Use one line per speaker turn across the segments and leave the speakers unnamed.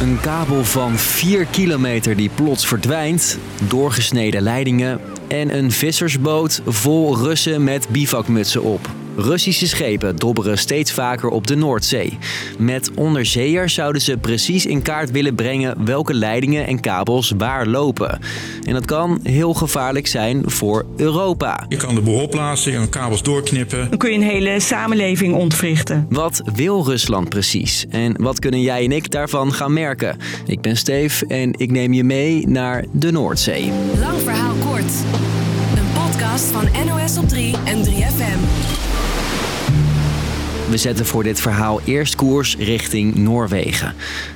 Een kabel van 4 kilometer die plots verdwijnt, doorgesneden leidingen en een vissersboot vol Russen met bivakmutsen op. Russische schepen dobberen steeds vaker op de Noordzee. Met onderzeeërs zouden ze precies in kaart willen brengen welke leidingen en kabels waar lopen. En dat kan heel gevaarlijk zijn voor Europa.
Je kan de boel opblazen, je kan kabels doorknippen.
Dan kun je een hele samenleving ontwrichten.
Wat wil Rusland precies? En wat kunnen jij en ik daarvan gaan merken? Ik ben Steef en ik neem je mee naar de Noordzee.
Lang verhaal kort. Een podcast van NOS op 3 en 3FM.
We zetten voor dit verhaal eerst koers richting Noorwegen.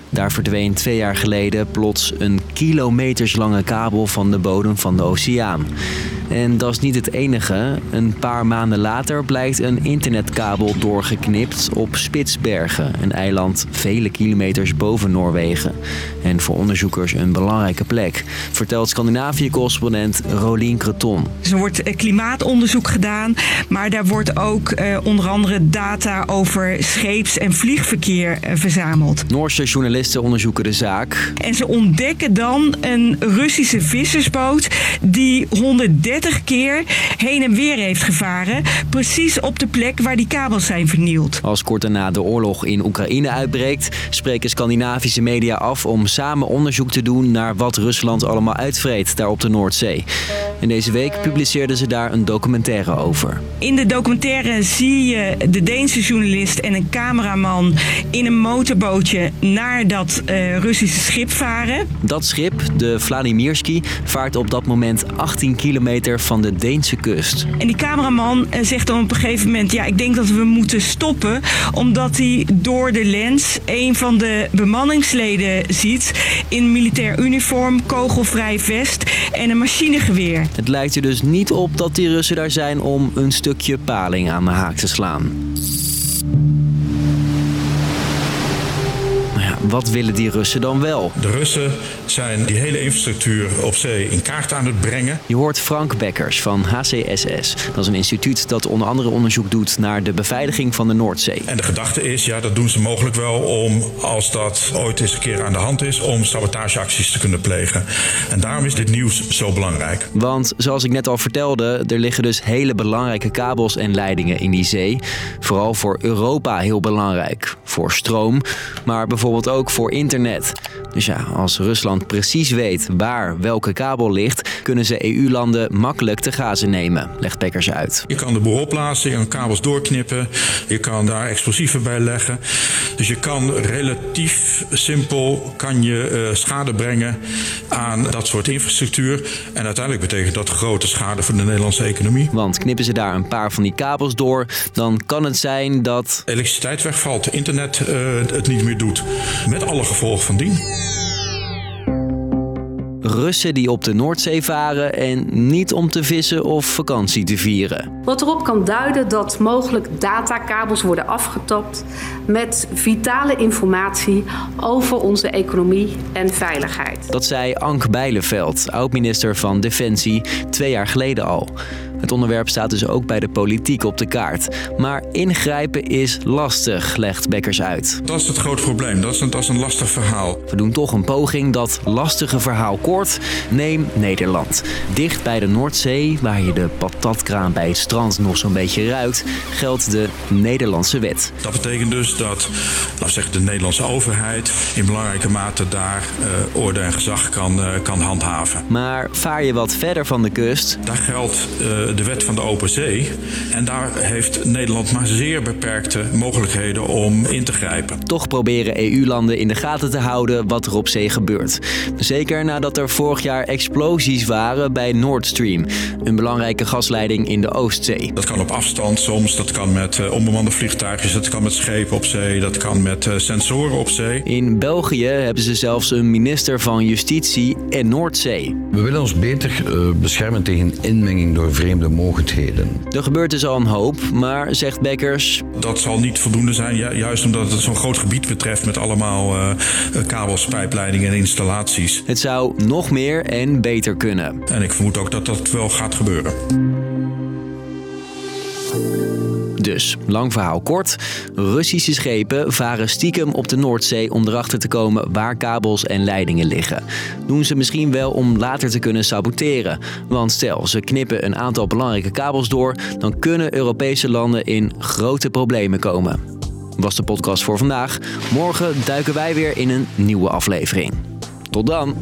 Daar verdween twee jaar geleden plots een kilometerslange kabel van de bodem van de oceaan. En dat is niet het enige. Een paar maanden later blijkt een internetkabel doorgeknipt op Spitsbergen, een eiland vele kilometers boven Noorwegen. En voor onderzoekers een belangrijke plek, vertelt Scandinavië-correspondent Rolien Creton.
Er wordt eh, klimaatonderzoek gedaan, maar daar wordt ook eh, onder andere data over scheeps- en vliegverkeer eh, verzameld.
Noorse journalisten onderzoeken de zaak.
En ze ontdekken dan een Russische vissersboot die 130 keer heen en weer heeft gevaren. Precies op de plek waar die kabels zijn vernield.
Als kort daarna de oorlog in Oekraïne uitbreekt, spreken Scandinavische media af om samen onderzoek te doen naar wat Rusland allemaal uitvreet daar op de Noordzee. En deze week publiceerden ze daar een documentaire over.
In de documentaire zie je de Deense journalist en een cameraman in een motorbootje naar dat uh, Russische schip varen.
Dat schip, de Vladimirski, vaart op dat moment 18 kilometer van de Deense kust.
En die cameraman eh, zegt dan op een gegeven moment: Ja, ik denk dat we moeten stoppen. Omdat hij door de lens een van de bemanningsleden ziet. in militair uniform, kogelvrij vest en een machinegeweer.
Het lijkt er dus niet op dat die Russen daar zijn om een stukje paling aan de haak te slaan. Wat willen die Russen dan wel?
De Russen zijn die hele infrastructuur op zee in kaart aan het brengen.
Je hoort Frank Bekkers van HCSS. Dat is een instituut dat onder andere onderzoek doet naar de beveiliging van de Noordzee.
En de gedachte is, ja, dat doen ze mogelijk wel om, als dat ooit eens een keer aan de hand is, om sabotageacties te kunnen plegen. En daarom is dit nieuws zo belangrijk.
Want zoals ik net al vertelde, er liggen dus hele belangrijke kabels en leidingen in die zee. Vooral voor Europa heel belangrijk. Voor stroom, maar bijvoorbeeld ook voor internet. Dus ja, als Rusland precies weet waar welke kabel ligt, kunnen ze EU-landen makkelijk te gazen nemen, legt Bekkers uit.
Je kan de boel opblazen, je kan kabels doorknippen, je kan daar explosieven bij leggen. Dus je kan relatief simpel kan je, uh, schade brengen aan dat soort infrastructuur. En uiteindelijk betekent dat grote schade voor de Nederlandse economie.
Want knippen ze daar een paar van die kabels door, dan kan het zijn dat.
Elektriciteit wegvalt, internet uh, het niet meer doet. Met alle gevolgen van dien.
Russen die op de Noordzee varen en niet om te vissen of vakantie te vieren.
Wat erop kan duiden dat mogelijk datakabels worden afgetapt met vitale informatie over onze economie en veiligheid.
Dat zei Ank Bijleveld, oud-minister van Defensie, twee jaar geleden al. Het onderwerp staat dus ook bij de politiek op de kaart. Maar ingrijpen is lastig, legt Bekkers uit.
Dat is het groot probleem. Dat is, een, dat is een lastig verhaal.
We doen toch een poging dat lastige verhaal kort. Neem Nederland. Dicht bij de Noordzee, waar je de patatkraan bij het strand nog zo'n beetje ruikt, geldt de Nederlandse wet.
Dat betekent dus dat nou zeg, de Nederlandse overheid in belangrijke mate daar uh, orde en gezag kan, uh, kan handhaven.
Maar vaar je wat verder van de kust?
Daar geldt uh, de wet van de open zee. En daar heeft Nederland maar zeer beperkte mogelijkheden om in te grijpen.
Toch proberen EU-landen in de gaten te houden wat er op zee gebeurt. Zeker nadat er vorig jaar explosies waren bij Nord Stream, een belangrijke gasleiding in de Oostzee.
Dat kan op afstand soms, dat kan met uh, onbemande vliegtuigjes, dat kan met schepen op zee, dat kan met uh, sensoren op zee.
In België hebben ze zelfs een minister van Justitie en Noordzee.
We willen ons beter uh, beschermen tegen inmenging door vreemde de mogendheden.
Er gebeurt dus al een hoop, maar zegt Bekkers.
Dat zal niet voldoende zijn, juist omdat het zo'n groot gebied betreft met allemaal uh, kabels, pijpleidingen en installaties.
Het zou nog meer en beter kunnen.
En ik vermoed ook dat dat wel gaat gebeuren.
Dus. Lang verhaal kort. Russische schepen varen stiekem op de Noordzee om erachter te komen waar kabels en leidingen liggen. Doen ze misschien wel om later te kunnen saboteren. Want stel, ze knippen een aantal belangrijke kabels door, dan kunnen Europese landen in grote problemen komen. Was de podcast voor vandaag. Morgen duiken wij weer in een nieuwe aflevering. Tot dan!